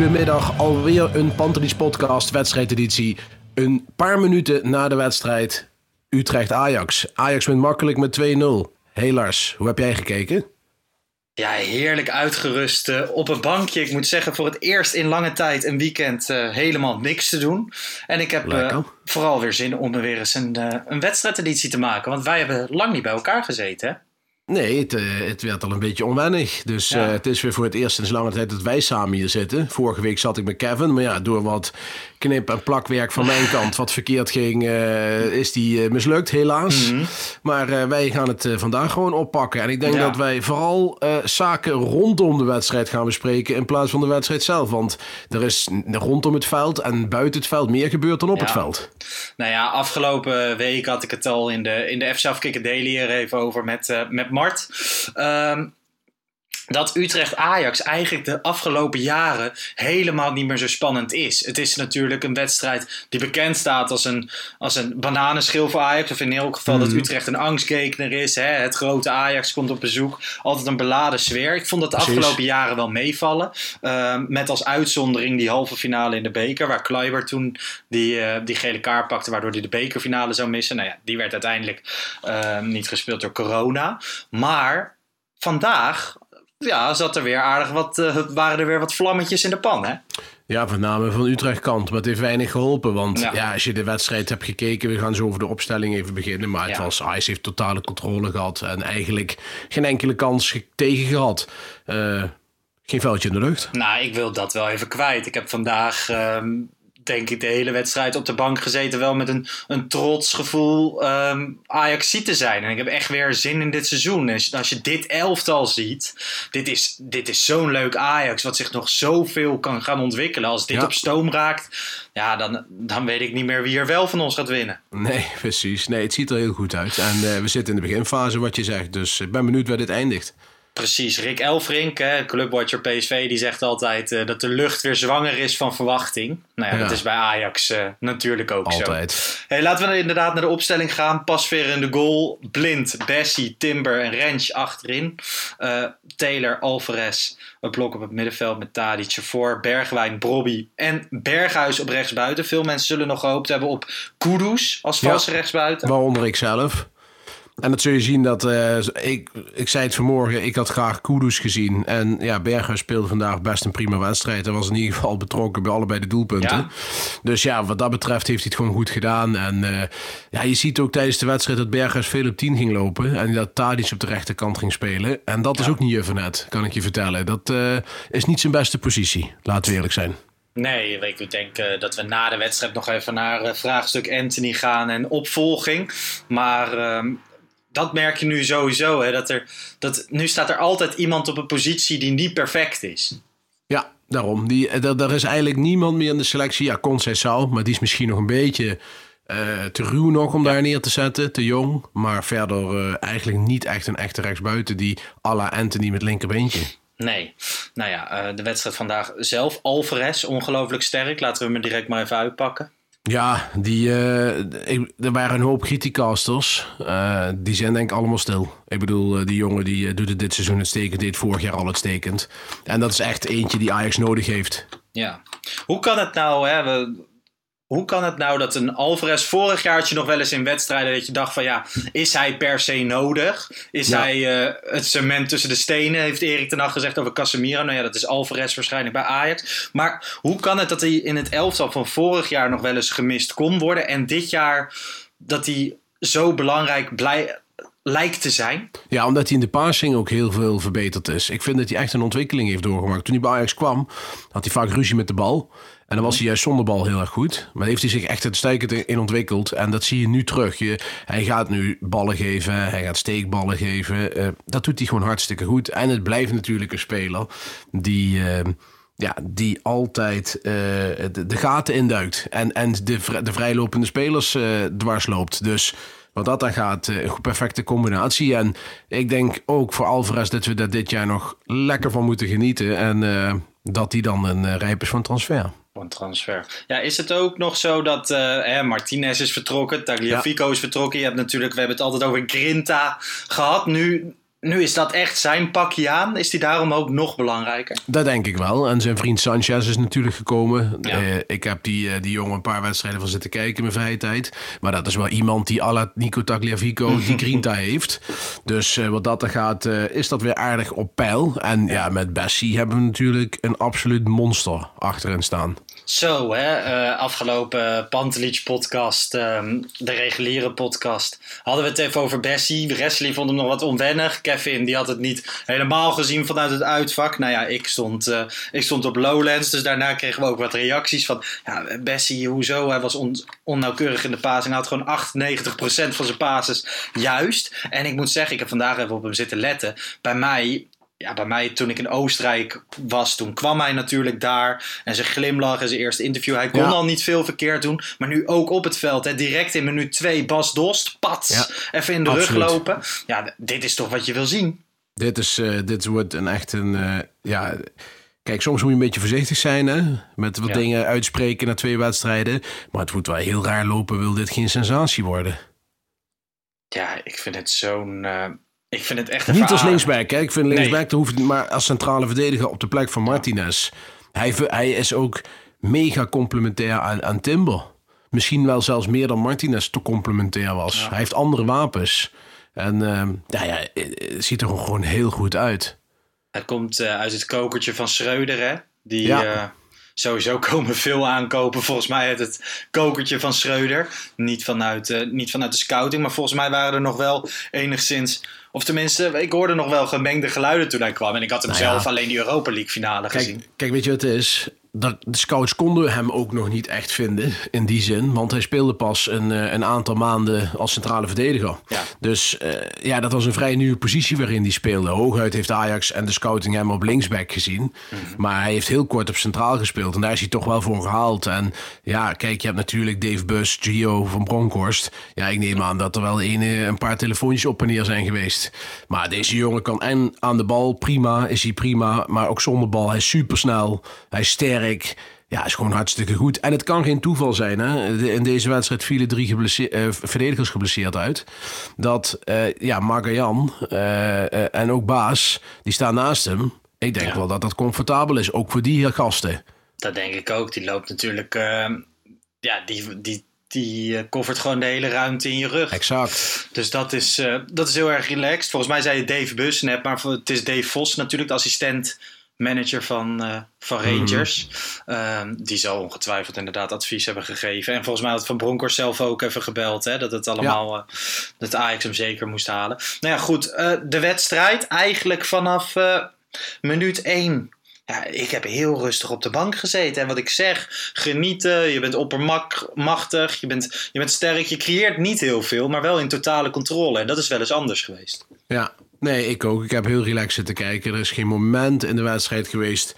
Hele goede middag. Alweer een Pantelis podcast wedstrijdeditie. Een paar minuten na de wedstrijd Utrecht-Ajax. Ajax wint makkelijk met 2-0. Hey Lars, hoe heb jij gekeken? Ja, heerlijk uitgerust eh, op een bankje. Ik moet zeggen, voor het eerst in lange tijd een weekend eh, helemaal niks te doen. En ik heb eh, vooral weer zin om er weer eens een, een wedstrijdeditie te maken. Want wij hebben lang niet bij elkaar gezeten. Hè? Nee, het, eh, het werd al een beetje onwennig. Dus Ja. eh, het is weer voor het eerst sinds lange tijd dat wij samen hier zitten. Vorige week zat ik met Kevin. Maar ja, door wat knip- en plakwerk van mijn kant wat verkeerd ging, eh, is die eh, mislukt, helaas. Maar eh, wij gaan het vandaag gewoon oppakken. En ik denk Ja. dat wij vooral zaken rondom de wedstrijd gaan bespreken in plaats van de wedstrijd zelf. Want er is rondom het veld en buiten het veld meer gebeurd dan op Ja. het veld. Nou ja, afgelopen week had ik het al in de, in de Afkikken Daily er even over met, met Mart. Ehm, dat Utrecht-Ajax eigenlijk de afgelopen jaren helemaal niet meer zo spannend is. Het is natuurlijk een wedstrijd die bekend staat als een, als een bananenschil voor Ajax. Of in elk geval dat Utrecht een angstgekner is. Hè? Het grote Ajax komt op bezoek. Altijd een beladen sfeer. Ik vond dat de Precies. afgelopen jaren wel meevallen. Ehm, met als uitzondering die halve finale in de beker. Waar Kluivert toen die, eh, die gele kaart pakte. Waardoor hij de bekerfinale zou missen. Nou ja, die werd uiteindelijk ehm, niet gespeeld door corona. Maar vandaag ja, zat er weer aardig wat, eh, waren er weer wat vlammetjes in de pan, hè? Ja, met name van Utrecht kant. Maar het heeft weinig geholpen. Want ja. Ja. als je de wedstrijd hebt gekeken, we gaan zo over de opstelling even beginnen. Maar het Ja. was, Ice heeft totale controle gehad. En eigenlijk geen enkele kans ge- tegen gehad. Eh, geen veldje in de lucht. Nou, ik wil dat wel even kwijt. Ik heb vandaag, ehm, denk ik, de hele wedstrijd op de bank gezeten. Wel met een, een trots gevoel ehm Ajax te zijn. En ik heb echt weer zin in dit seizoen. En als je- dit elftal ziet, dit is, dit is zo'n leuk Ajax. Wat zich nog zoveel kan gaan ontwikkelen. Als dit Ja. op stoom raakt, ja, dan, dan weet ik niet meer wie er wel van ons gaat winnen. Nee, precies. Nee, het ziet er heel goed uit. En eh, we zitten in de beginfase, wat je zegt. Dus ik ben benieuwd waar dit eindigt. Precies, Rick Elfrink, hè, clubwatcher PSV, die zegt altijd eh, dat de lucht weer zwanger is van verwachting. Nou ja, Ja. dat is bij Ajax eh, natuurlijk ook zo. Altijd. Hey, laten we inderdaad naar de opstelling gaan. Pasveer in de goal, Blind, Bessie, Timber en Rens achterin. Eh, Taylor, Alvarez, een blok op het middenveld met Tadic voor. Bergwijn, Brobby en Berghuis op rechtsbuiten. Veel mensen zullen nog gehoopt hebben op Kudus als Ja. valse rechtsbuiten. Waaronder ik zelf. En dat zul je zien dat, eh, ik, ik zei het vanmorgen, ik had graag Kudus gezien. En ja, Berger speelde vandaag best een prima wedstrijd. Hij was in ieder geval betrokken bij allebei de doelpunten. Ja. Dus ja, wat dat betreft heeft hij het gewoon goed gedaan. En eh, ja, je ziet ook tijdens de wedstrijd dat Berghuis veel op 10 ging lopen. En dat Tadic op de rechterkant ging spelen. En dat is ook niet Juffernet, kan ik je vertellen. Dat eh, is niet zijn beste positie, laten we eerlijk zijn. Nee, ik denk dat we na de wedstrijd nog even naar vraagstuk Anthony gaan en opvolging. Maar ehm, dat merk je nu sowieso. Hè, dat er, dat, nu staat er altijd iemand op een positie die niet perfect is. Ja, daarom. Die, eh, er, er is eigenlijk niemand meer in de selectie. Ja, Conceição, maar die is misschien nog een beetje eh, te ruw nog om daar neer te zetten. Te jong. Maar verder eh, eigenlijk niet echt een echte rechtsbuiten die à la Anthony met linkerbeentje. Nee. Nou ja, eh, de wedstrijd vandaag zelf. Alvarez, ongelooflijk sterk. Laten we hem direct maar even uitpakken. Ja, die, eh, er waren een hoop criticasters. Eh, die zijn denk ik allemaal stil. Ik bedoel, eh, die jongen die doet het dit seizoen uitstekend. Deed vorig jaar al uitstekend. En dat is echt eentje die Ajax nodig heeft. Ja. Hoe kan het nou, hè? We, hoe kan het nou dat een Alvarez vorig jaar had je nog wel eens in wedstrijden dat je dacht van ja, is hij per se nodig? Is Ja. hij eh, het cement tussen de stenen? Heeft Erik ten Hag gezegd over Casemiro. Nou ja, dat is Alvarez waarschijnlijk bij Ajax. Maar hoe kan het dat hij in het elftal van vorig jaar nog wel eens gemist kon worden en dit jaar dat hij zo belangrijk blij, lijkt te zijn? Ja, omdat hij in de passing ook heel veel verbeterd is. Ik vind dat hij echt een ontwikkeling heeft doorgemaakt. Toen hij bij Ajax kwam, had hij vaak ruzie met de bal. En dan was hij juist zonder bal heel erg goed. Maar heeft hij zich echt uitstekend in ontwikkeld. En dat zie je nu terug. Hij gaat nu ballen geven, hij gaat steekballen geven. Eh, dat doet hij gewoon hartstikke goed. En het blijft natuurlijk een speler die... eh, ja, die altijd eh, de, gaten induikt. En, en de, de vrijlopende spelers dwars loopt. Dus wat dat dan gaat, een perfecte combinatie. En ik denk ook voor Alvarez dat we daar dit jaar nog lekker van moeten genieten. En dat die dan een rijp is van transfer. Voor een transfer. Ja, is het ook nog zo dat eh, Martinez is vertrokken, Tagliafico is vertrokken. Je hebt natuurlijk, we hebben het altijd over Grinta gehad. Nu, nu is dat echt zijn pakje aan. Is die daarom ook nog belangrijker? Dat denk ik wel. En zijn vriend Sanchez is natuurlijk gekomen. Ja. Eh, ik heb die, eh, die jongen een paar wedstrijden van zitten kijken in mijn vrije tijd. Maar dat is wel iemand die à la Nico Tagliafico die grinta heeft. Dus eh, wat dat er gaat, is dat weer aardig op peil. En ja, met Bessie hebben we natuurlijk een absoluut monster achterin staan. Zo, hè, eh, afgelopen Pantelic podcast, ehm, de reguliere podcast, hadden we het even over Bessie. Wesley vond hem nog wat onwennig. Kevin die had het niet helemaal gezien vanuit het uitvak. Nou ja, ik stond, eh, ik stond op Lowlands, dus daarna kregen we ook wat reacties van... Ja, Bessie, hoezo? Hij was on, onnauwkeurig in de paas en hij had gewoon 98% van zijn passes juist. En ik moet zeggen, ik heb vandaag even op hem zitten letten. Bij mij ja, bij mij toen ik in Oostenrijk was, toen kwam hij natuurlijk daar. En zijn glimlach en zijn eerste interview. Hij kon Ja. al niet veel verkeerd doen. Maar nu ook op het veld. Hè, direct in minuut 2, Bas Dost, pats, Ja, even in de absoluut. rug lopen. Ja, dit is toch wat je wil zien. Dit, is, eh, dit wordt een echt een. eh, ja, kijk, soms moet je een beetje voorzichtig zijn hè, met wat Ja. dingen uitspreken na twee wedstrijden. Maar het moet wel heel raar lopen, wil dit geen sensatie worden. Ja, ik vind het zo'n... eh, ik vind het echt een Niet als linksback. Hè. Ik vind linksback, hoeft maar als centrale verdediger op de plek van Martinez. Hij, hij is ook mega complementair aan, aan Timber. Misschien wel zelfs meer dan Martinez te complementair was. Hij heeft andere wapens. En ehm, ja, ja, het ziet er gewoon heel goed uit. Hij komt eh, uit het kokertje van Schreuder, hè? Die Ja. eh, sowieso komen veel aankopen. Volgens mij uit het kokertje van Schreuder. Niet vanuit, eh, niet vanuit de scouting, maar volgens mij waren er nog wel enigszins... Of tenminste, ik hoorde nog wel gemengde geluiden toen hij kwam. En ik had hem Nou ja. zelf alleen die Europa League finale Kijk, gezien. kijk, weet je wat het is? Dat, de scouts konden hem ook nog niet echt vinden in die zin. Want hij speelde pas een, eh, een aantal maanden als centrale verdediger. Ja. Dus eh, ja, dat was een vrij nieuwe positie waarin hij speelde. Hooguit heeft Ajax en de scouting hem op linksback gezien. Maar hij heeft heel kort op centraal gespeeld. En daar is hij toch wel voor gehaald. En ja, kijk, je hebt natuurlijk Dave Bus, Gio van Bronkhorst. Ja, ik neem aan dat er wel een, eh, een paar telefoontjes op en neer zijn geweest. Maar deze jongen kan en aan de bal prima, is hij prima. Maar ook zonder bal, hij is supersnel. Hij is sterk. Ja, is gewoon hartstikke goed. En het kan geen toeval zijn. Hè? In deze wedstrijd vielen drie geblesse- eh, verdedigers geblesseerd uit. Dat eh ja, Magajan eh, eh, en ook Baas, die staan naast hem. Ik denk Ja. wel dat dat comfortabel is, ook voor die gasten. Dat denk ik ook. Die loopt natuurlijk... eh, ja, die, die, die covert gewoon de hele ruimte in je rug. Exact. Dus dat is, dat is heel erg relaxed. Volgens mij zei je Dave Bus net, maar het is Dave Vos natuurlijk, de assistent manager van, eh, van Rangers. Ehm, die zal ongetwijfeld inderdaad advies hebben gegeven. En volgens mij had Van Bronckhorst zelf ook even gebeld. Hè, dat het allemaal, eh, dat Ajax hem zeker moest halen. Nou ja, goed. eh, de wedstrijd eigenlijk vanaf minuut 1. Ja, ik heb heel rustig op de bank gezeten. En wat ik zeg, genieten. Je bent oppermachtig. Je bent, je bent sterk. Je creëert niet heel veel, maar wel in totale controle. En dat is wel eens anders geweest. Ja, nee, ik ook. Ik heb heel relaxed zitten kijken. Er is geen moment in de wedstrijd geweest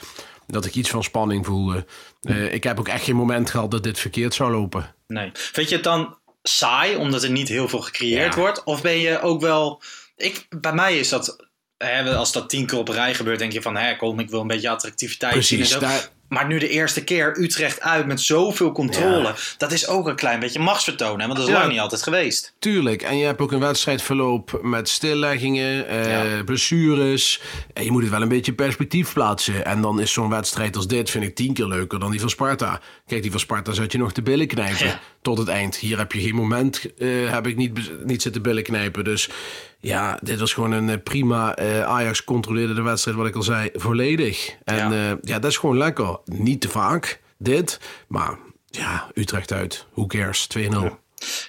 dat ik iets van spanning voelde. Eh, ik heb ook echt geen moment gehad dat dit verkeerd zou lopen. Nee. Vind je het dan saai, omdat er niet heel veel gecreëerd Ja. wordt? Of ben je ook wel... Ik, bij mij is dat... Hè, als dat tien keer op rij gebeurt, denk je van... Hè, kom, ik wil een beetje attractiviteit zien Precies, zo. daar, Maar nu de eerste keer Utrecht uit met zoveel controle. Dat is ook een klein beetje machtsvertoon. Hè? Want dat is Ja. lang niet altijd geweest. Tuurlijk. En je hebt ook een wedstrijdverloop met stilleggingen, eh, Ja. blessures. En je moet het wel een beetje perspectief plaatsen. En dan is zo'n wedstrijd als dit, vind ik, tien keer leuker dan die van Sparta. Kijk, die van Sparta zat je nog te billen knijpen Ja. Tot het eind. Hier heb je geen moment, eh, heb ik niet, niet zitten billen knijpen. Dus ja, dit was gewoon een eh, prima... eh, Ajax controleerde de wedstrijd, wat ik al zei, volledig. En Ja. ja, ja dat is gewoon lekker. Niet te vaak, dit. Maar ja, Utrecht uit. Who cares? 2-0.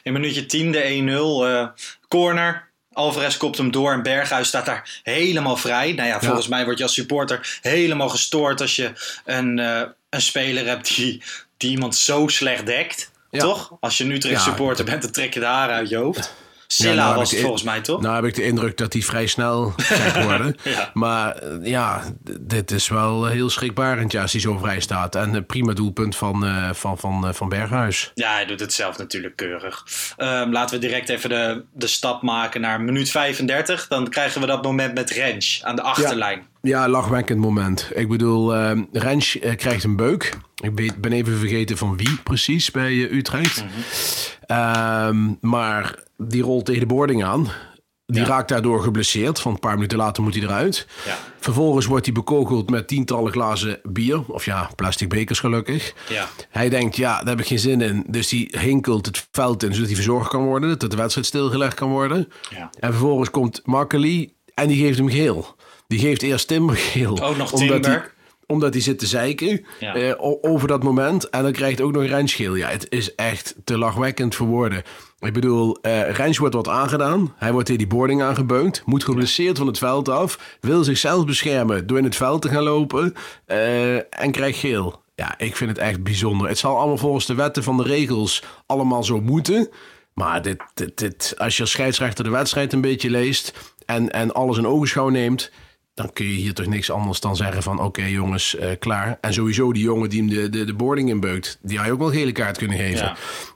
In minuutje 10 de 1-0. eh, corner. Alvarez kopt hem door en Berghuis staat daar helemaal vrij. Nou ja, volgens mij word je als supporter helemaal gestoord als je een, een speler hebt die, die iemand zo slecht dekt. Ja. Toch? Als je een Utrecht Ja. supporter bent, dan trek je de haren uit je hoofd. Ja, Silla nou was het volgens mij, toch? Nou heb ik de indruk dat hij vrij snel gek worden. Ja. Maar eh, ja, dit is wel heel schrikbarend ja, als hij zo vrij staat. En een prima doelpunt van, eh, van, van, eh, van Berghuis. Ja, hij doet het zelf natuurlijk keurig. Ehm, laten we direct even de, de stap maken naar minuut 35. Dan krijgen we dat moment met Rens aan de achterlijn. Ja, lachwekkend moment. Ik bedoel, eh Rens eh, krijgt een beuk. Ik weet, ben even vergeten van wie precies bij eh, Utrecht. Ehm, maar die rolt tegen de boarding aan. Die Ja. raakt daardoor geblesseerd. Want een paar minuten later moet hij eruit. Ja. Vervolgens wordt hij bekogeld met tientallen glazen bier. Of ja, plastic bekers gelukkig. Ja. Hij denkt, ja, daar heb ik geen zin in. Dus hij hinkelt het veld in, zodat hij verzorgd kan worden. Dat de wedstrijd stilgelegd kan worden. Ja. En vervolgens komt Makkeli en die geeft hem geel. Die geeft eerst Timber geel. Ook nog Omdat hij, omdat hij zit te zeiken Ja. eh, over dat moment. En dan krijgt ook nog Rens geel. Ja, het is echt te lachwekkend voor woorden. Ik bedoel, Rens wordt wat aangedaan. Hij wordt tegen die boarding aangebeund. Moet geblesseerd van het veld af. Wil zichzelf beschermen door in het veld te gaan lopen. eh, en krijgt geel. Ja, ik vind het echt bijzonder. Het zal allemaal volgens de wetten van de regels allemaal zo moeten. Maar dit, dit, dit, als je als scheidsrechter de wedstrijd een beetje leest en, en alles in ogenschouw neemt, dan kun je hier toch niks anders dan zeggen van oké jongens, eh, klaar. En sowieso die jongen die hem de, de, de boarding inbeukt, die had je ook wel een gele kaart kunnen geven. Ja.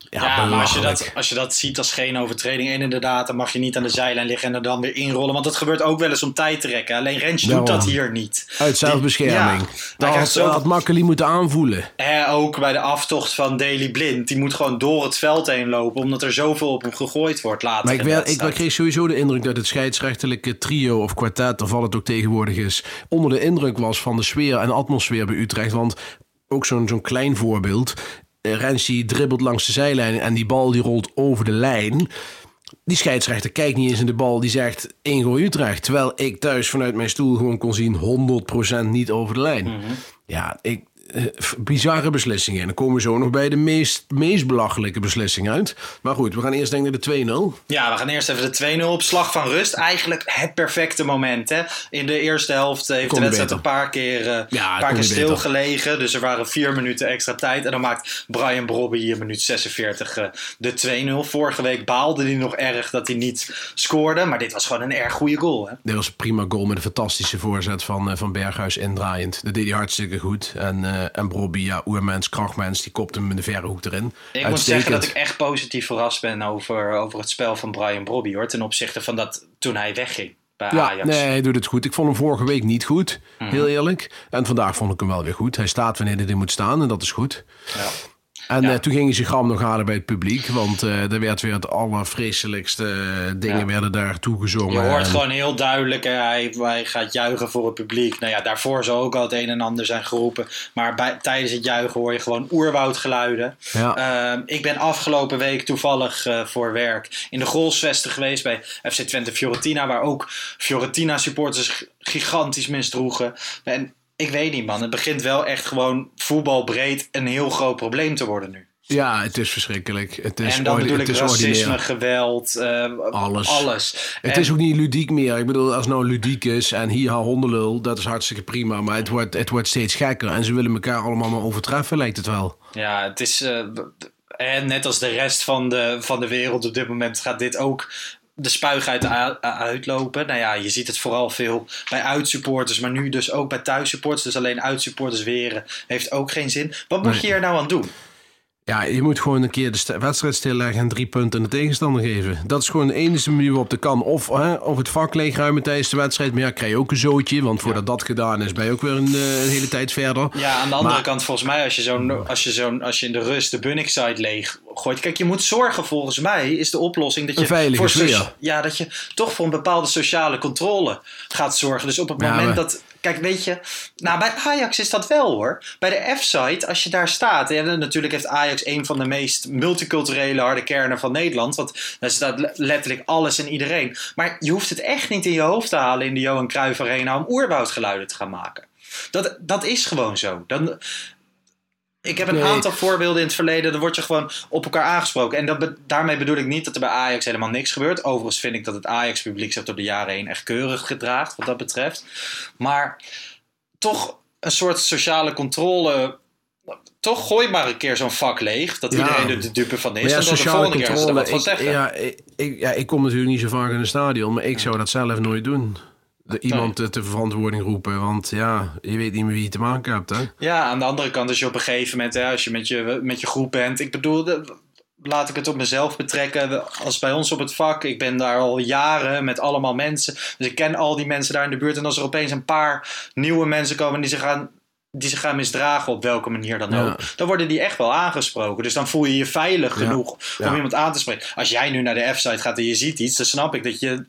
Ja, Ja, maar als je, dat, als je dat ziet als geen overtreding, en inderdaad, dan mag je niet aan de zijlijn liggen en er dan weer inrollen. Want dat gebeurt ook wel eens om tijd te rekken. Alleen Rens doet dat hier niet. Uit zelfbescherming. Ja, hij dat had, zoveel- had Makkeli moeten aanvoelen. Eh, ook bij de aftocht van Daily Blind. Die moet gewoon door het veld heen lopen, omdat er zoveel op hem gegooid wordt later. Maar ik, werd, ik kreeg sowieso de indruk dat het scheidsrechterlijke trio of kwartet, of wat het ook tegenwoordig is, onder de indruk was van de sfeer en atmosfeer bij Utrecht. Want ook zo'n zo'n klein voorbeeld. Eh, Rens die dribbelt langs de zijlijn en die bal die rolt over de lijn. Die scheidsrechter kijkt niet eens in de bal, die zegt ingooi Utrecht. Terwijl ik thuis vanuit mijn stoel gewoon kon zien 100% niet over de lijn. Ja, ik, bizarre beslissingen. En dan komen we zo nog bij de meest, meest belachelijke beslissing uit. Maar goed, we gaan eerst denk ik naar de 2-0. Ja, we gaan eerst even de 2-0 op slag van rust. Eigenlijk het perfecte moment. Hè? In de eerste helft heeft Kon de wedstrijd beter. een paar keer, eh, Ja, een paar keer stilgelegen. Dus er waren vier minuten extra tijd. En dan maakt Brian Brobby hier minuut 46 eh, de 2-0. Vorige week baalde hij nog erg dat hij niet scoorde. Maar dit was gewoon een erg goede goal. Hè? Dit was een prima goal met een fantastische voorzet van, eh, van Berghuis indraaiend. Dat deed hij hartstikke goed. En, eh en Brobby, ja, oermens, krachtmens, die kopte hem in de verre hoek erin. Ik moet zeggen dat ik echt positief verrast ben over, over het spel van Brian Brobby. Hoor, ten opzichte van dat toen hij wegging bij Ja, Ajax. nee, hij doet het goed. Ik vond hem vorige week niet goed, Mhm. heel eerlijk. En vandaag vond ik hem wel weer goed. Hij staat wanneer hij moet staan en dat is goed. Ja. En Ja. eh, toen ging hij zijn gram nog halen bij het publiek. Want eh, er werd weer het allervreselijkste eh, dingen Ja. werden daar toegezongen. Je hoort En- gewoon heel duidelijk, hè, hij, hij gaat juichen voor het publiek. Nou ja, daarvoor zou ook al het een en ander zijn geroepen. Maar bij, tijdens het juichen hoor je gewoon oerwoudgeluiden. Ja. Ehm, ik ben afgelopen week toevallig voor werk in de Golsvesten geweest bij FC Twente Fiorentina. Waar ook Fiorentina supporters gigantisch misdroegen. En ik weet niet man, het begint wel echt gewoon voetbalbreed een heel groot probleem te worden nu. Ja, het is verschrikkelijk. Het is en dan bedoel ik racisme, ordinair. geweld, eh, Alles. alles. Het En- is ook niet ludiek meer. Ik bedoel, als het nou ludiek is en hier haal hondenlul, dat is hartstikke prima. Maar het wordt, het wordt steeds gekker. En ze willen elkaar allemaal maar overtreffen, lijkt het wel. Ja, het is. eh, en net als de rest van de, van de wereld op dit moment gaat dit ook de spuig uit uitlopen. Nou ja, je ziet het vooral veel bij uitsupporters, maar nu dus ook bij thuissupporters. Dus alleen uitsupporters weren heeft ook geen zin. Wat moet je hier nou aan doen? Ja, je moet gewoon een keer de st- wedstrijd stilleggen en drie punten aan de tegenstander geven. Dat is gewoon de enige manier waarop dat kan. Of, hè, of het vak leegruimen tijdens de wedstrijd. Maar ja, krijg je ook een zootje. Want voordat dat gedaan is, ben je ook weer een, eh, een hele tijd verder. Ja, aan de andere Maar- kant, volgens mij, als je, zo'n, als, je zo'n, als je in de rust de Bunnik-site leeg gooit. Kijk, je moet zorgen, volgens mij, is de oplossing dat je. Voor sfeer. Ja, dat je toch voor een bepaalde sociale controle gaat zorgen. Dus op het Ja, moment maar- dat. Kijk, weet je, nou bij Ajax is dat wel hoor. Bij de F-site, als je daar staat. Ja, natuurlijk heeft Ajax een van de meest multiculturele harde kernen van Nederland. Want daar staat le- letterlijk alles en iedereen. Maar je hoeft het echt niet in je hoofd te halen in de Johan Cruijff Arena om oerwoudgeluiden te gaan maken. Dat, dat is gewoon zo. Dan, ik heb een Nee. aantal voorbeelden in het verleden. Dan word je gewoon op elkaar aangesproken. En dat be- daarmee bedoel ik niet dat er bij Ajax helemaal niks gebeurt. Overigens vind ik dat het Ajax-publiek zich door de jaren heen echt keurig gedraagt. Wat dat betreft. Maar toch een soort sociale controle. Toch gooi maar een keer zo'n vak leeg. Dat Ja. iedereen er de dupe van is. Ja, en dat de sociale volgende keer ze er wat van zeggen. ja, ik, ik- ja, ik kom natuurlijk niet zo vaak in een stadion. Maar ik zou dat zelf nooit doen. De, iemand te, verantwoording roepen. Want ja, je weet niet meer wie je te maken hebt. Hè? Ja, aan de andere kant, als je op een gegeven moment, hè, als je met je, met je groep bent. Ik bedoel, de- laat ik het op mezelf betrekken. Als bij ons op het vak, ik ben daar al jaren met allemaal mensen. Dus ik ken al die mensen daar in de buurt. En als er opeens een paar nieuwe mensen komen die zich gaan. Die zich gaan misdragen op welke manier dan Ja. ook. Dan worden die echt wel aangesproken. Dus dan voel je je veilig genoeg Ja. om iemand aan te spreken. Als jij nu naar de F-site gaat en je ziet iets, dan snap ik dat je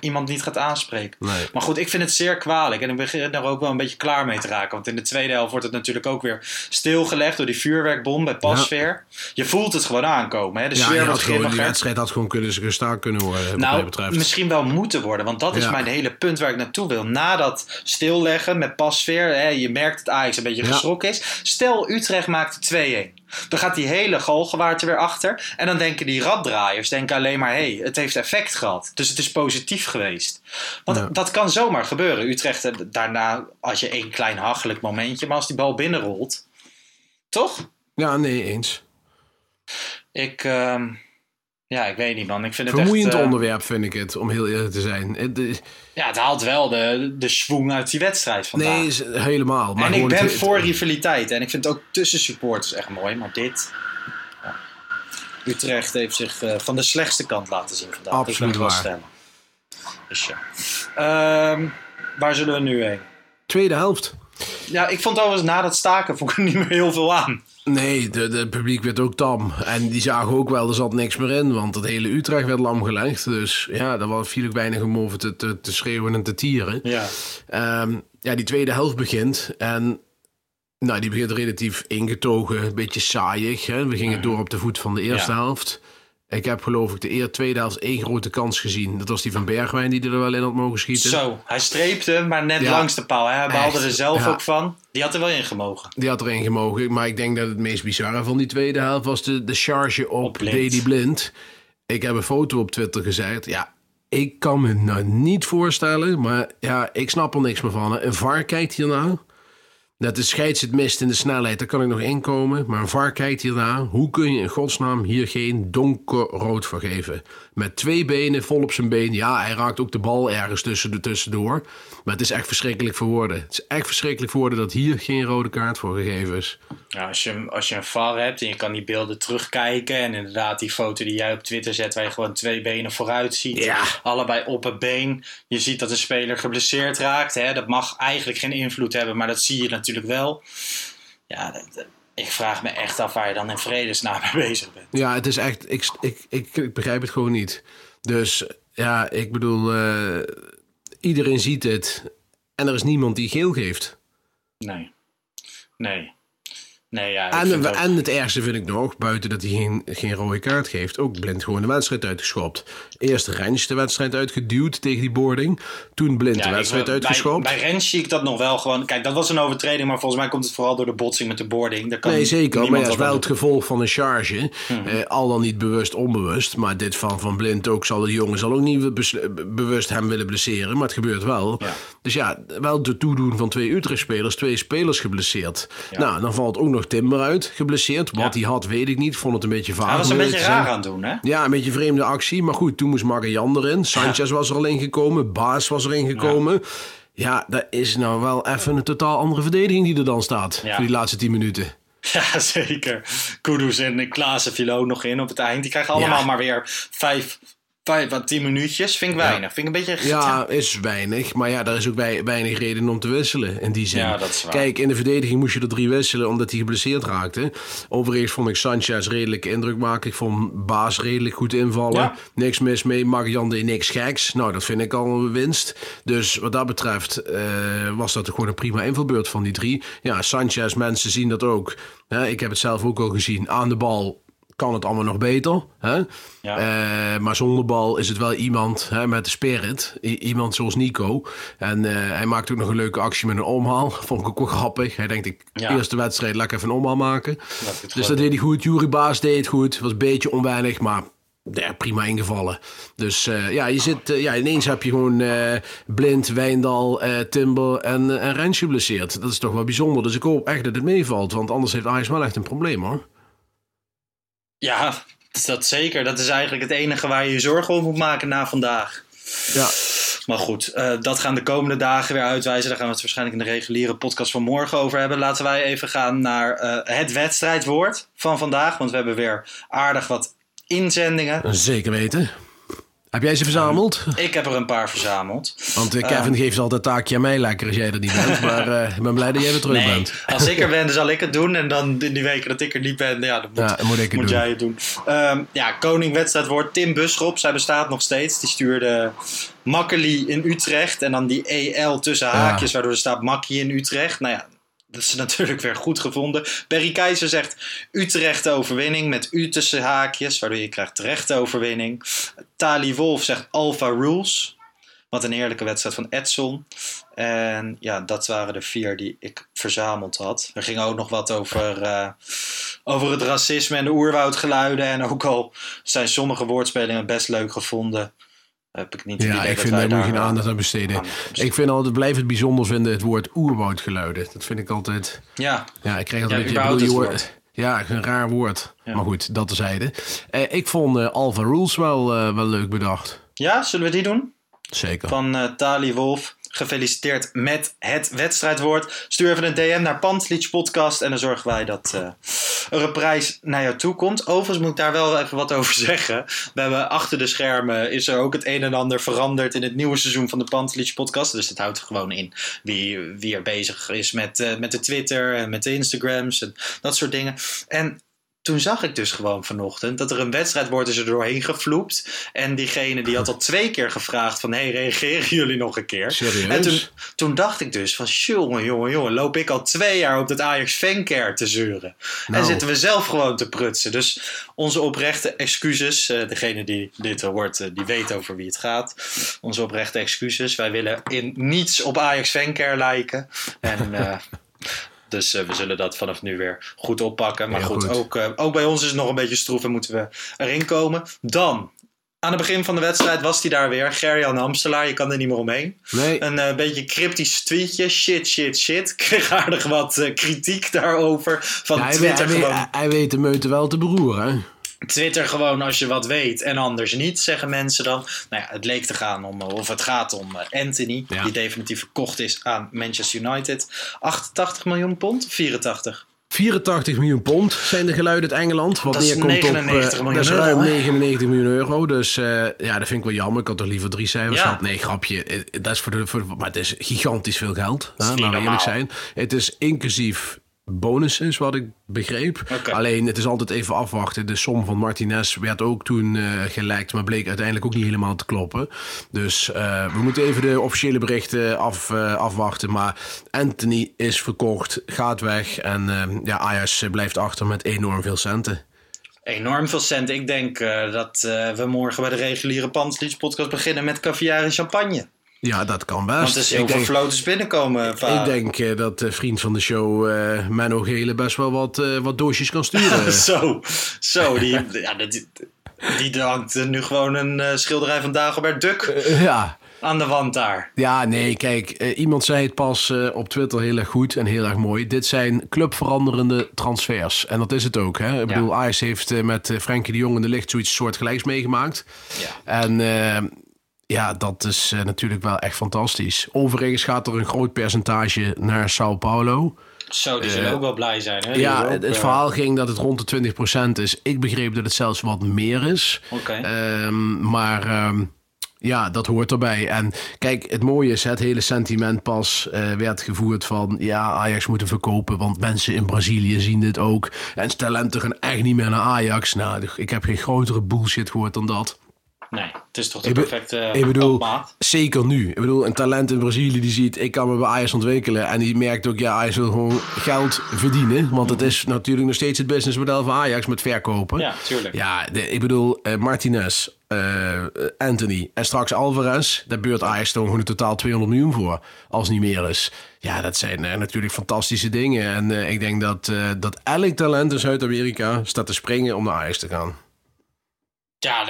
iemand niet gaat aanspreken. Nee. Maar goed, ik vind het zeer kwalijk. En ik begin er ook wel een beetje klaar mee te raken. Want in de tweede helft wordt het natuurlijk ook weer stilgelegd door die vuurwerkbom bij Pasveer. Je voelt het gewoon aankomen. Hè? De Ja, sfeer wordt gewoon, die wedstrijd had gewoon kunnen gestaakt kunnen worden. Nou, betreft. misschien wel moeten worden. Want dat is Ja. mijn hele punt waar ik naartoe wil. Na dat stilleggen met Pasveer. Hè, je merkt dat Ajax een beetje geschrokken is. Stel, Utrecht maakt 2-1. Dan gaat die hele galgenwaard er weer achter. En dan denken die raddraaiers denken alleen maar... hé, hey, het heeft effect gehad. Dus het is positief geweest. Want Ja. dat kan zomaar gebeuren. Utrecht, eh, daarna als je één klein hachelijk momentje... maar als die bal binnenrolt... Toch? Ja, nee, eens. Ik... ehm, ja, ik weet niet man. Ik vind het Vermoeiend echt... eh, onderwerp vind ik het, om heel eerlijk te zijn. Het Ja, het haalt wel de, de schwung uit die wedstrijd vandaag. nee, is- helemaal. Maar en ik ben het- voor rivaliteit. En ik vind het ook tussen supporters echt mooi. Maar dit... ja. Utrecht heeft zich eh, van de slechtste kant laten zien vandaag. Absoluut wel waar. stemmen. Dus ja. Ehm, waar zullen we nu heen? Tweede helft. Ja, ik vond overigens na dat staken vond ik er niet meer heel veel aan. Nee, de, de publiek werd ook tam. En die zagen ook wel, er zat niks meer in. Want het hele Utrecht werd lam gelegd. Dus ja, daar was viel ook weinig om over te, te, te schreeuwen en te tieren. Ja. Ehm, ja, die tweede helft begint. En nou, die begint relatief ingetogen, een beetje saaiig. Hè? We gingen door op de voet van de eerste Ja. helft. Ik heb geloof ik de eer, tweede helft één grote kans gezien. Dat was die van Bergwijn die er wel in had mogen schieten. Zo, hij streepte, maar net Ja. langs de paal. hè. Hij behaalde er zelf ja. ook van. Die had er wel in gemogen. Die had erin gemogen. Maar ik denk dat het meest bizarre van die tweede helft was de, de charge op, Op Blind. Dedy Blind. Ik heb een foto op Twitter gezet. Ja, ik kan me nou niet voorstellen. Maar ja, ik snap er niks meer van. hè. Een VAR kijkt hierna. Dat de scheids het mist in de snelheid, daar kan ik nog inkomen. Maar een VAR kijkt hierna. Hoe kun je in godsnaam hier geen donkerrood voor geven? Met twee benen, vol op zijn been. Ja, hij raakt ook de bal ergens tussendoor. Maar het is echt verschrikkelijk voor woorden. Het is echt verschrikkelijk voor woorden dat hier geen rode kaart voor gegeven is. Ja, als, je, als je een VAR hebt en je kan die beelden terugkijken. En inderdaad die foto die jij op Twitter zet waar je gewoon twee benen vooruit ziet. Ja. Allebei op het been. Je ziet dat een speler geblesseerd raakt. Hè? Dat mag eigenlijk geen invloed hebben, maar dat zie je natuurlijk wel. Ja, dat- ik vraag me echt af waar je dan in vredesnaam mee bezig bent. Ja, het is echt. Ik, ik, ik, ik begrijp het gewoon niet. Dus ja, ik bedoel, eh, iedereen ziet het. En er is niemand die geel geeft. Nee. Nee. Nee, ja. ik En, ook- en het ergste vind ik nog, buiten dat hij geen, geen rode kaart geeft, ook blind gewoon de wedstrijd uitgeschopt. Eerst Rens de wedstrijd uitgeduwd tegen die boarding. Toen blind Ja, de ik- wedstrijd bij, uitgeschopt. bij Rens zie ik dat nog wel gewoon. Kijk, dat was een overtreding, maar volgens mij komt het vooral door de botsing met de boarding. Daar kan Nee, zeker. Maar dat is wel het gevolg van een charge. Mhm. Eh, al dan niet bewust, onbewust. Maar dit van Van Blind ook zal de jongen zal ook niet bes- bewust hem willen blesseren. Maar het gebeurt wel. Ja. Dus ja, wel de toedoen van twee Utrecht-spelers. Twee spelers geblesseerd. Nou, dan valt ook nog Timber uit, geblesseerd. Wat hij had, weet ik niet. Vond het een beetje vaag. Hij was een beetje raar aan het doen, hè? Ja, een beetje vreemde actie. Maar goed, toen moest Marian erin. Sanchez was er al ingekomen. Baas was erin gekomen. Ja, dat is nou wel even een totaal andere verdediging die er dan staat. Ja. Voor die laatste tien minuten. Ja, zeker. Kudus en Klaassen vielen ook nog in op het eind. Die krijgen allemaal Ja. maar weer vijf, à tien minuutjes. Vind ik weinig. Vind ik een beetje... Ja, is weinig. Maar ja, daar is ook wei- weinig reden om te wisselen in die zin. Ja, dat is waar. Kijk, in de verdediging moest je er drie wisselen omdat hij geblesseerd raakte. Overigens vond ik Sanchez redelijk indruk maken. Ik vond Baas redelijk goed invallen. Ja. Niks mis mee. Marian deed niks geks. Nou, dat vind ik al een winst. Dus wat dat betreft eh, was dat gewoon een prima invalbeurt van die drie. Ja, Sanchez, mensen zien dat ook. Ik heb het zelf ook al gezien. Aan de bal kan het allemaal nog beter. Hè? Ja. Eh, maar zonder bal is het wel iemand hè, met de spirit. I- iemand zoals Nico. En eh, hij maakt ook nog een leuke actie met een omhaal. Vond ik ook wel grappig. Hij denkt, ik Ja. eerste wedstrijd, laat ik even een omhaal maken. Dus dat deed hij goed. Jury Baas deed het goed. Was een beetje onweinig, maar ja, prima ingevallen. Dus eh, ja, je zit, ja, ineens heb je gewoon Blind, Wijndal, Timber en, en Rens geblesseerd. Dat is toch wel bijzonder. Dus ik hoop echt dat het meevalt. Want anders heeft Ajax wel echt een probleem hoor. Ja, dat zeker. Dat is eigenlijk het enige waar je je zorgen om moet maken na vandaag. Ja, Maar goed, eh, dat gaan de komende dagen weer uitwijzen. Daar gaan we het waarschijnlijk in de reguliere podcast van morgen over hebben. Laten wij even gaan naar eh, het wedstrijdwoord van vandaag. Want we hebben weer aardig wat inzendingen. zeker weten. Heb jij ze verzameld? Ik heb er een paar verzameld. Want eh, Kevin geeft altijd taakje aan mij lekker als jij er niet bent. Maar eh, ik ben blij dat jij weer terug Nee, bent. als ik er ben, dan zal ik het doen. En dan in die weken dat ik er niet ben, ja, dan moet, Ja, dan moet ik het doen. jij het doen. Ehm, ja, koning wedstrijdwoord Tim Busschop. Zij bestaat nog steeds. Die stuurde Makkeli in Utrecht. En dan die EL tussen haakjes, waardoor er staat Makkie in Utrecht. Nou ja, dat is natuurlijk weer goed gevonden. Berry Keizer zegt Utrecht overwinning met U tussen haakjes, waardoor je krijgt terechte overwinning. Tali Wolf zegt Alpha Rules. Wat een eerlijke wedstrijd van Edson. En ja, dat waren de vier die ik verzameld had. Er ging ook nog wat over, eh, over het racisme en de oerwoudgeluiden. En ook al zijn sommige woordspelingen best leuk gevonden, heb ik niet Ja, ik vind daar moet je geen aandacht aan besteden. aandacht aan besteden. Ik vind altijd, blijf het bijzonder vinden, het woord oerwoudgeluiden. Dat vind ik altijd... Ja, Ja, ik Ja, altijd een beetje... bedoel, je hoort- Ja, een raar woord. Ja. Maar goed, dat terzijde. Eh, ik vond eh Alpha Rules wel, eh, wel leuk bedacht. ja zullen we die doen? Zeker. van eh, Tali Wolf. Gefeliciteerd met het wedstrijdwoord. Stuur even een DM naar Pantlitsch Podcast en dan zorgen wij dat eh, er een prijs naar jou toe komt. Overigens moet ik daar wel even wat over zeggen. We hebben achter de schermen is er ook het een en ander veranderd in het nieuwe seizoen van de Pantlitsch Podcast. Dus het houdt er gewoon in wie, wie er bezig is met, eh, met de Twitter en met de Instagrams en dat soort dingen. En toen zag ik dus gewoon vanochtend dat er een wedstrijdwoord is er doorheen gevloept. En diegene die had al twee keer gevraagd van... hey, reageren jullie nog een keer? Serieus? En toen, toen dacht ik dus van... jongen, jongen, jongen... loop ik al twee jaar op dat Ajax fancare te zeuren. En Nou. zitten we zelf gewoon te prutsen. Dus onze oprechte excuses... eh, degene die dit hoort, eh, die weet over wie het gaat. Onze oprechte excuses. Wij willen in niets op Ajax fancare lijken. En... eh, Dus eh, we zullen dat vanaf nu weer goed oppakken. Maar goed, goed. Ook, eh, ook bij ons is het nog een beetje stroef en moeten we erin komen. Dan, aan het begin van de wedstrijd was hij daar weer. Gerjan Amstelaar, je kan er niet meer omheen. Nee, Een eh, beetje cryptisch tweetje. Shit, shit, shit. Kreeg aardig wat kritiek daarover. Van ja, hij, Twitter hij weet de meute wel te beroeren. Twitter gewoon als je wat weet en anders niet, zeggen mensen dan. Nou ja, het leek te gaan om, of het gaat om eh, Anthony, Ja. die definitief verkocht is aan Manchester United. 88 miljoen pond? 84. 84 miljoen pond zijn de geluiden uit Engeland. Wat Dat is neerkomt 99 op, miljoen dat is ruim hè? 99 miljoen euro. Dus eh, ja, dat vind ik wel jammer. Ik had toch liever drie cijfers Ja. gehad. Nee, grapje. Eh, Dat is voor de, voor, maar het is gigantisch veel geld. Hè? niet Laten we eerlijk zijn. Het is inclusief bonussen, wat ik begreep. Alleen, het is altijd even afwachten. De som van Martinez werd ook toen gelekt, maar bleek uiteindelijk ook niet helemaal te kloppen. Dus eh, we moeten even de officiële berichten af, eh, afwachten. Maar Anthony is verkocht, gaat weg. En ja, Ajax blijft achter met enorm veel centen. Enorm veel cent. Ik denk dat we morgen bij de reguliere Pantslieds podcast beginnen met caviar en champagne. Ja, dat kan best. Want er is heel ik veel denk, floaters binnenkomen. ik denk eh, dat de vriend van de show, eh Menno Gele, best wel wat, eh, wat doosjes kan sturen. Zo, zo. Die, ja, die, die hangt nu gewoon een schilderij van Dagobert Duck Eh, ja. aan de wand daar. Ja, nee, kijk, iemand zei het pas op Twitter heel erg goed en heel erg mooi. Dit zijn clubveranderende transfers. En dat is het ook. Hè? Ik bedoel, Ajax heeft met Frenkie de Jong in de licht zoiets soortgelijks meegemaakt. Ja. En ja, dat is eh, natuurlijk wel echt fantastisch. Overigens gaat er een groot percentage naar Sao Paulo. Zo, die zullen Eh, ook wel blij zijn. Hè? Ja, het, het eh, verhaal ging dat het rond de 20% is. Ik begreep dat het zelfs wat meer is. Oké. Ehm, maar ehm, ja, dat hoort erbij. En kijk, het mooie is, het hele sentiment pas werd gevoerd van... ja, Ajax moet hem verkopen, want mensen in Brazilië zien dit ook. En talenten gaan echt niet meer naar Ajax. Nou, ik heb geen grotere bullshit gehoord dan dat. Nee, het is toch de Ik be- perfecte ik bedoel, opmaat. zeker nu. Ik bedoel, een talent in Brazilië die ziet, ik kan me bij Ajax ontwikkelen. En die merkt ook, ja, Ajax wil gewoon geld verdienen. Want het is natuurlijk nog steeds het businessmodel van Ajax met verkopen. Ja, tuurlijk. Ja, de- ik bedoel, eh, Martinez, eh, Anthony en straks Alvarez. Daar beurt Ajax toch gewoon in totaal 200 miljoen voor. Als niet meer is. Ja, dat zijn eh, natuurlijk fantastische dingen. En ik denk dat, dat elk talent in Zuid-Amerika staat te springen om naar Ajax te gaan. Ja,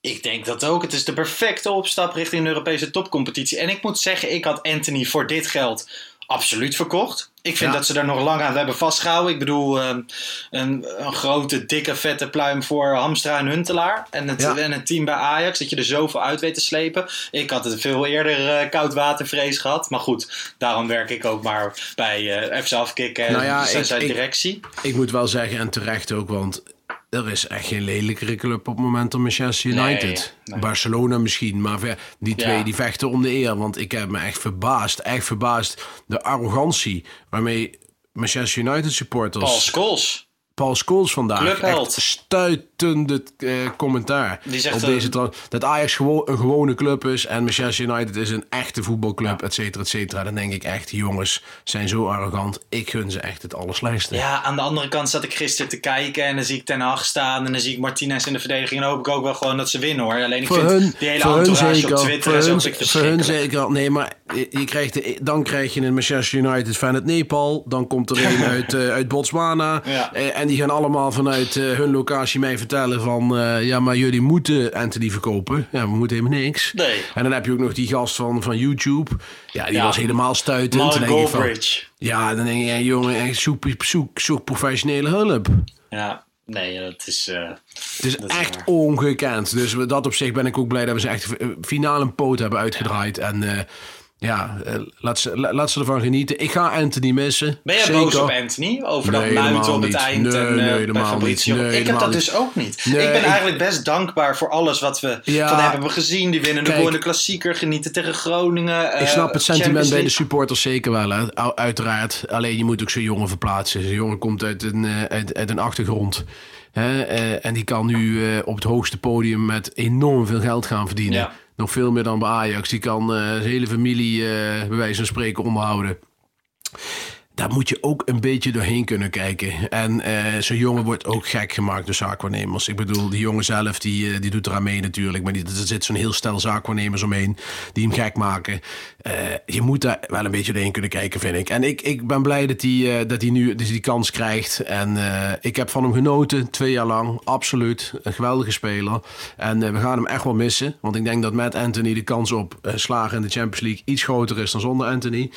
ik denk dat ook. Het is de perfecte opstap richting de Europese topcompetitie. En ik moet zeggen, ik had Anthony voor dit geld absoluut verkocht. Ik vind Ja. dat ze daar nog lang aan hebben vastgehouden. Ik bedoel, ehm, een, een grote, dikke, vette pluim voor Hamstra en Huntelaar. En het, Ja. en het team bij Ajax, dat je er zoveel uit weet te slepen. Ik had het veel eerder eh koudwatervrees gehad. Maar goed, daarom werk ik ook maar bij eh FC Afkikken en Nou ja, zijn ik- zijn ik- directie. Ik moet wel zeggen, en terecht ook, want er is echt geen lelijkere club op het moment dan Manchester United. Nee, nee. Barcelona misschien, maar die twee Ja. die vechten om de eer. Want ik heb me echt verbaasd, echt verbaasd, de arrogantie waarmee Manchester United supporters... Paul Scholes. Paul Scholes vandaag. Clubheld. Echt eh, commentaar. Die zegt, op eh, deze tra- dat Ajax gewoon een gewone club is en Manchester United is een echte voetbalclub, et cetera, et cetera. Dan denk ik echt, jongens zijn zo arrogant. Ik gun ze echt het allerslechtste. Ja, aan de andere kant zat ik gisteren te kijken en dan zie ik Ten Hag staan en dan zie ik Martinez in de verdediging. En hoop ik ook wel gewoon dat ze winnen hoor. Alleen ik voor vind hun, die hele entourage zeker. op Twitter voor en zo hun, voor zeker. Nee, maar je, krijgt de- dan krijg je een Manchester United fan uit Nepal. Dan komt er een uit, eh, uit Botswana. Ja. Eh, en die gaan allemaal vanuit eh, hun locatie mij vertellen van... eh, ja, maar jullie moeten Anthony verkopen. Ja, we moeten helemaal niks. Nee. En dan heb je ook nog die gast van, van YouTube. Ja, die Ja. was helemaal stuitend. Mark Dan denk van, ja, dan denk je, ja, jongen, echt zoek, zoek, zoek professionele hulp. Ja, nee, dat is... eh, Het is echt ongekend. Dus dat op zich ben ik ook blij dat we ze echt finaal een poot hebben uitgedraaid. En eh, ja, eh, laat, ze, la- laat ze ervan genieten. Ik ga Anthony missen. Ben jij boos op Anthony? Over Nee, dat luid op het niet. eind Nee, en nee, eh, bij Fabrizio? Nee, ik heb dat niet. dus ook niet. Ik ben ik- eigenlijk best dankbaar voor alles wat we Ja. van hebben gezien. Die winnen de gewone klassieker, genieten tegen Groningen. Ik eh, snap het sentiment bij de supporters zeker wel, hè. Uiteraard. Alleen je moet ook zo'n jongen verplaatsen. Zo'n jongen komt uit een, uit, uit een achtergrond. Hè? en die kan nu op het hoogste podium met enorm veel geld gaan verdienen. Ja. Nog veel meer dan bij Ajax. Die kan eh, zijn hele familie, eh bij wijze van spreken, onderhouden. Daar moet je ook een beetje doorheen kunnen kijken. En eh, zo'n jongen wordt ook gek gemaakt door zaakwaarnemers. Ik bedoel, die jongen zelf, die, eh, die doet eraan mee natuurlijk. Maar die, er zit zo'n heel stel zaakwaarnemers omheen die hem gek maken. Eh, je moet daar wel een beetje doorheen kunnen kijken, vind ik. En ik, ik ben blij dat hij, dat nu dus die kans krijgt. En eh, ik heb van hem genoten, twee jaar lang. Absoluut. Een geweldige speler. En we gaan hem echt wel missen. Want ik denk dat met Anthony de kans op slagen in de Champions League iets groter is dan zonder Anthony.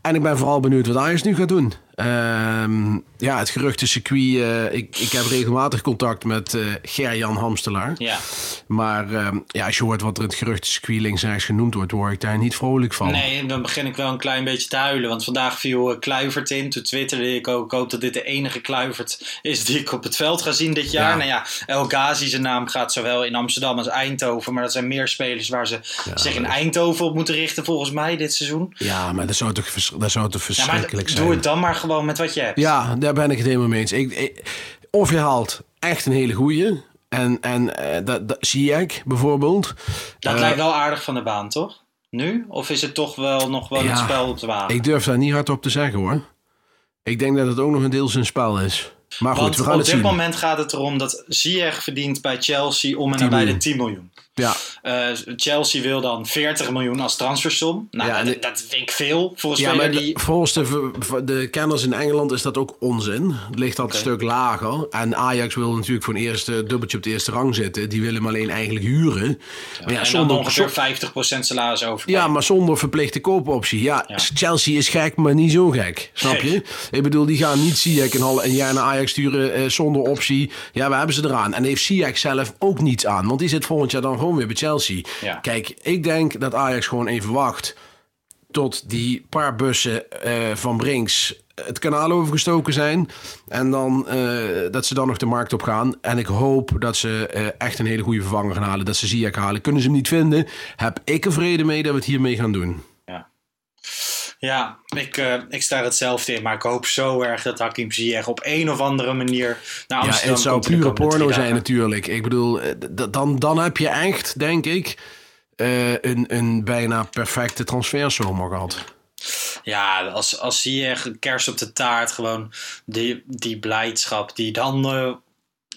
En ik ben vooral benieuwd wat Ajax nu gaat doen. Ehm, ja, het geruchtencircuit. eh ik, ik heb regelmatig contact met eh Ger-Jan Hamstelaar. Ja. Maar ehm, ja, als je hoort wat er in het geruchtencircuit links en rechts genoemd wordt, word ik daar niet vrolijk van. Nee, dan begin ik wel een klein beetje te huilen. Want vandaag viel eh, Kluivert in. Toen twitterde ik ook. Ik hoop dat dit de enige Kluivert is die ik op het veld ga zien dit jaar. Ja. Nou ja, El Ghazi zijn naam gaat zowel in Amsterdam als Eindhoven. Maar dat zijn meer spelers waar ze zich in Eindhoven op moeten richten volgens mij dit seizoen. Ja, maar dat zou toch, dat zou toch Ja, maar verschrikkelijk zijn. doe het dan maar gewoon met wat je hebt. Ja, daar ben ik het helemaal mee eens. Ik, ik- of je haalt echt een hele goeie. En, en eh, dat, dat zie ik bijvoorbeeld. Dat Eh, lijkt wel aardig van de baan, toch? Nu? Of is het toch wel nog wel Ja, het spel op de wagen? Ik durf daar niet hard op te zeggen hoor. Ik denk dat het ook nog een deel zijn spel is. Maar goed, Want we gaan op het dit zien. moment gaat het erom dat Ziyech verdient bij Chelsea om en 10 nabij de miljoen. 10 miljoen. Ja, Eh, Chelsea wil dan 40 miljoen als transfersom. Nou, Ja, dat, dat vind ik veel voor ja maar die... volgens de, de kenners in Engeland is dat ook onzin. Het ligt dat een stuk lager. En Ajax wil natuurlijk voor een eerste dubbeltje op de eerste rang zitten. Die willen hem alleen eigenlijk huren. Maar ja, en zonder, ongeveer 50% salaris over. Ja, maar zonder verplichte koopoptie. Ja, Ja. Chelsea is gek, maar niet zo gek. Snap je? Ik bedoel, die gaan niet Ziyech een, een jaar naar Ajax sturen eh, zonder optie. Ja, we hebben ze eraan. En heeft Ziyech zelf ook niets aan. Want die zit volgend jaar dan gewoon weer bij Chelsea. Ja. Kijk, ik denk dat Ajax gewoon even wacht tot die paar bussen eh, van Brinks het kanaal overgestoken zijn. En dan eh, dat ze dan nog de markt op gaan. En ik hoop dat ze eh, echt een hele goede vervanger gaan halen. Dat ze Ziyech halen. Kunnen ze hem niet vinden, heb ik er vrede mee dat we het hiermee gaan doen. Ja, ja ik, uh, ik sta hetzelfde in. Maar ik hoop zo erg dat Hakim Ziyech op een of andere manier naar Amsterdam Ja, het zou pure porno zijn natuurlijk. Ik bedoel, dan, dan heb je echt, denk ik, een, een bijna perfecte transferzomer gehad. Ja, als, als zie je kerst op de taart, gewoon die, die blijdschap die dan uh,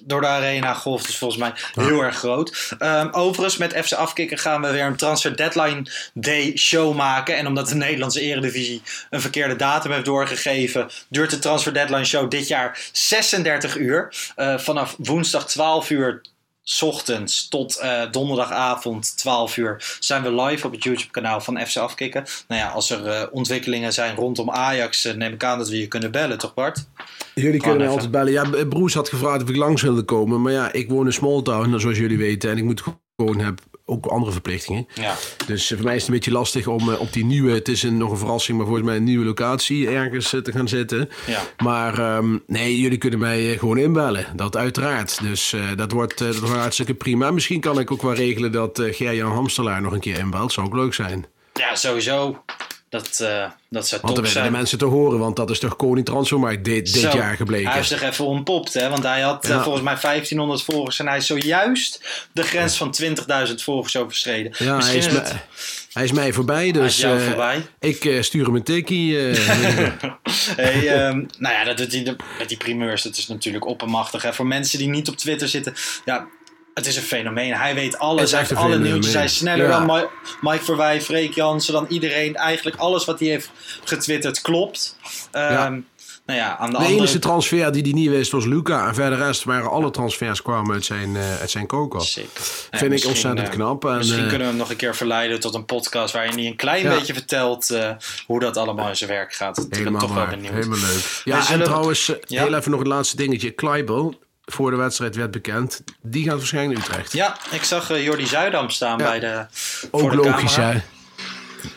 door de arena golft, is volgens mij heel erg groot. Um, overigens, met FC Afkikken gaan we weer een Transfer Deadline Day show maken. En omdat de Nederlandse Eredivisie een verkeerde datum heeft doorgegeven, duurt de Transfer Deadline Show dit jaar 36 uur. Uh, vanaf woensdag 12 uur ochtends tot uh, donderdagavond 12 uur zijn we live op het YouTube kanaal van FC Afkikken. Nou ja, als er uh, ontwikkelingen zijn rondom Ajax, uh, neem ik aan dat we je kunnen bellen, toch Bart? Jullie kunnen mij altijd bellen. Ja, Broes had gevraagd of ik langs wilde komen. Maar ja, ik woon in Smalltown, zoals jullie weten. En ik moet gewoon heb ook andere verplichtingen. Ja. Dus voor mij is het een beetje lastig om op die nieuwe, het is een, nog een verrassing, maar volgens mij een nieuwe locatie ergens te gaan zitten. Ja. Maar um, nee, jullie kunnen mij gewoon inbellen. Dat uiteraard. Dus uh, dat, wordt, uh, dat wordt hartstikke prima. Misschien kan ik ook wel regelen dat uh, Gerjan Hamstelaar nog een keer inbelt. Zou ook leuk zijn. Ja, sowieso. Dat, uh, dat zou want top zijn. de mensen te horen, want dat is toch koning transfermarkt dit, dit Zo, jaar gebleken. Hij heeft zich even ontpopt, hè? want hij had ja. uh, volgens mij 1500 volgers en hij is zojuist de grens van 20.000 volgers overschreden. Ja, hij is, is het... hij is, mij voorbij, dus uh, voorbij. ik stuur hem een tikkie. hey, um, nou ja, dat doet hij met die primeurs, dat is natuurlijk oppermachtig. Hè? Voor mensen die niet op Twitter zitten, ja, het is een fenomeen. Hij weet alles. Hij heeft alle nieuwtjes. Hij is sneller ja. dan Mike Verwij, Freek Jansen, dan iedereen. Eigenlijk alles wat hij heeft getwitterd klopt. Um, ja. Nou ja, aan de, de andere... enige transfer die hij niet wist was Luca. En verder rest waren alle transfers kwamen uit zijn, uh, uit zijn koker. Zeker. Vind ik ontzettend knap. En, misschien uh, kunnen we hem nog een keer verleiden tot een podcast waarin hij een klein ja. beetje vertelt hoe dat allemaal in zijn werk gaat. Dat helemaal toch waar. wel benieuwd. Helemaal leuk. Ja, en trouwens, heel even nog het laatste dingetje. Kleibel, voor de wedstrijd werd bekend. Die gaat waarschijnlijk naar Utrecht. Ja, ik zag uh, Jordi Zuidam staan ja. bij de. Ook de logisch, camera. hè?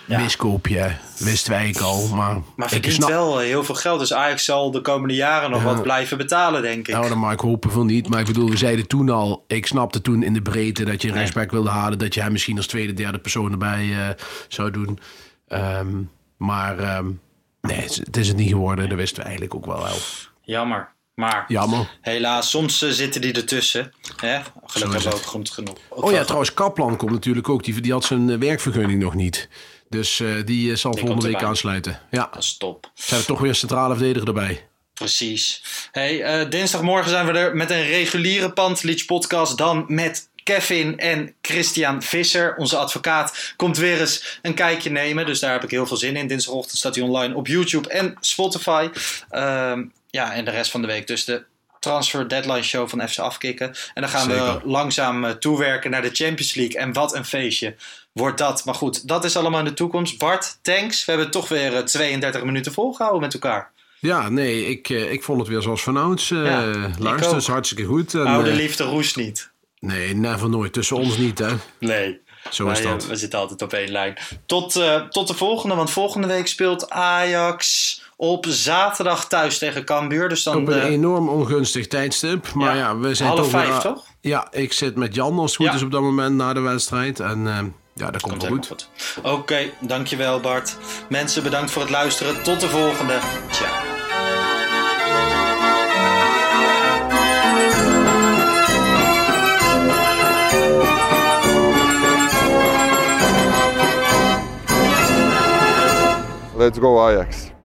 Ja. Miskoopje, wisten wij ik al. Maar, maar verdient snap... wel heel veel geld. Dus Ajax zal de komende jaren nog ja. wat blijven betalen, denk ik. Nou, dan mag ik hopen van niet. Maar ik bedoel, we zeiden toen al... Ik snapte toen in de breedte dat je een wilde halen. Dat je hem misschien als tweede, derde persoon erbij uh, zou doen. Um, maar um, nee, het is het niet geworden. Dat wisten we eigenlijk ook wel wel. Jammer. Maar Jammer. helaas, soms uh, zitten die ertussen. Hè? Gelukkig hebben we ook goed genoeg. Ook oh ja, trouwens, Kaplan komt natuurlijk ook. Die, die had zijn uh, werkvergunning nog niet. Dus uh, die zal die volgende week aansluiten. Ja. Dat is top. Zijn er toch weer centrale verdediger erbij. Precies. Hey, uh, dinsdagmorgen zijn we er met een reguliere Pantelich podcast. Dan met Kevin en Christian Visser, onze advocaat, komt weer eens een kijkje nemen. Dus daar heb ik heel veel zin in. Dinsdagochtend staat hij online op YouTube en Spotify. Uh, ja, en de rest van de week dus de transfer deadline show van FC Afkikken. En dan gaan Zeker. we langzaam uh, toewerken naar de Champions League. En wat een feestje wordt dat. Maar goed, dat is allemaal in de toekomst. Bart, thanks. We hebben toch weer uh, 32 minuten volgehouden met elkaar. Ja, nee, ik, uh, ik vond het weer zoals vanouds. Uh, ja, luister, is hartstikke goed. En, Oude liefde roest niet. Nee, never nooit. Tussen ons niet, hè? Nee. Zo is dat. We zitten altijd op één lijn. Tot, uh, tot de volgende, want volgende week speelt Ajax op zaterdag thuis tegen Cambuur. Dus dan op een uh, enorm ongunstig tijdstip. Maar ja, ja we zijn half toch vijf, weer, toch? Ja, ik zit met Jan als het goed Ja. is op dat moment na de wedstrijd. En uh, ja, dat komt, Komt goed. goed. Oké, okay, dankjewel Bart. Mensen, bedankt voor het luisteren. Tot de volgende. Ciao. Let's go Ajax.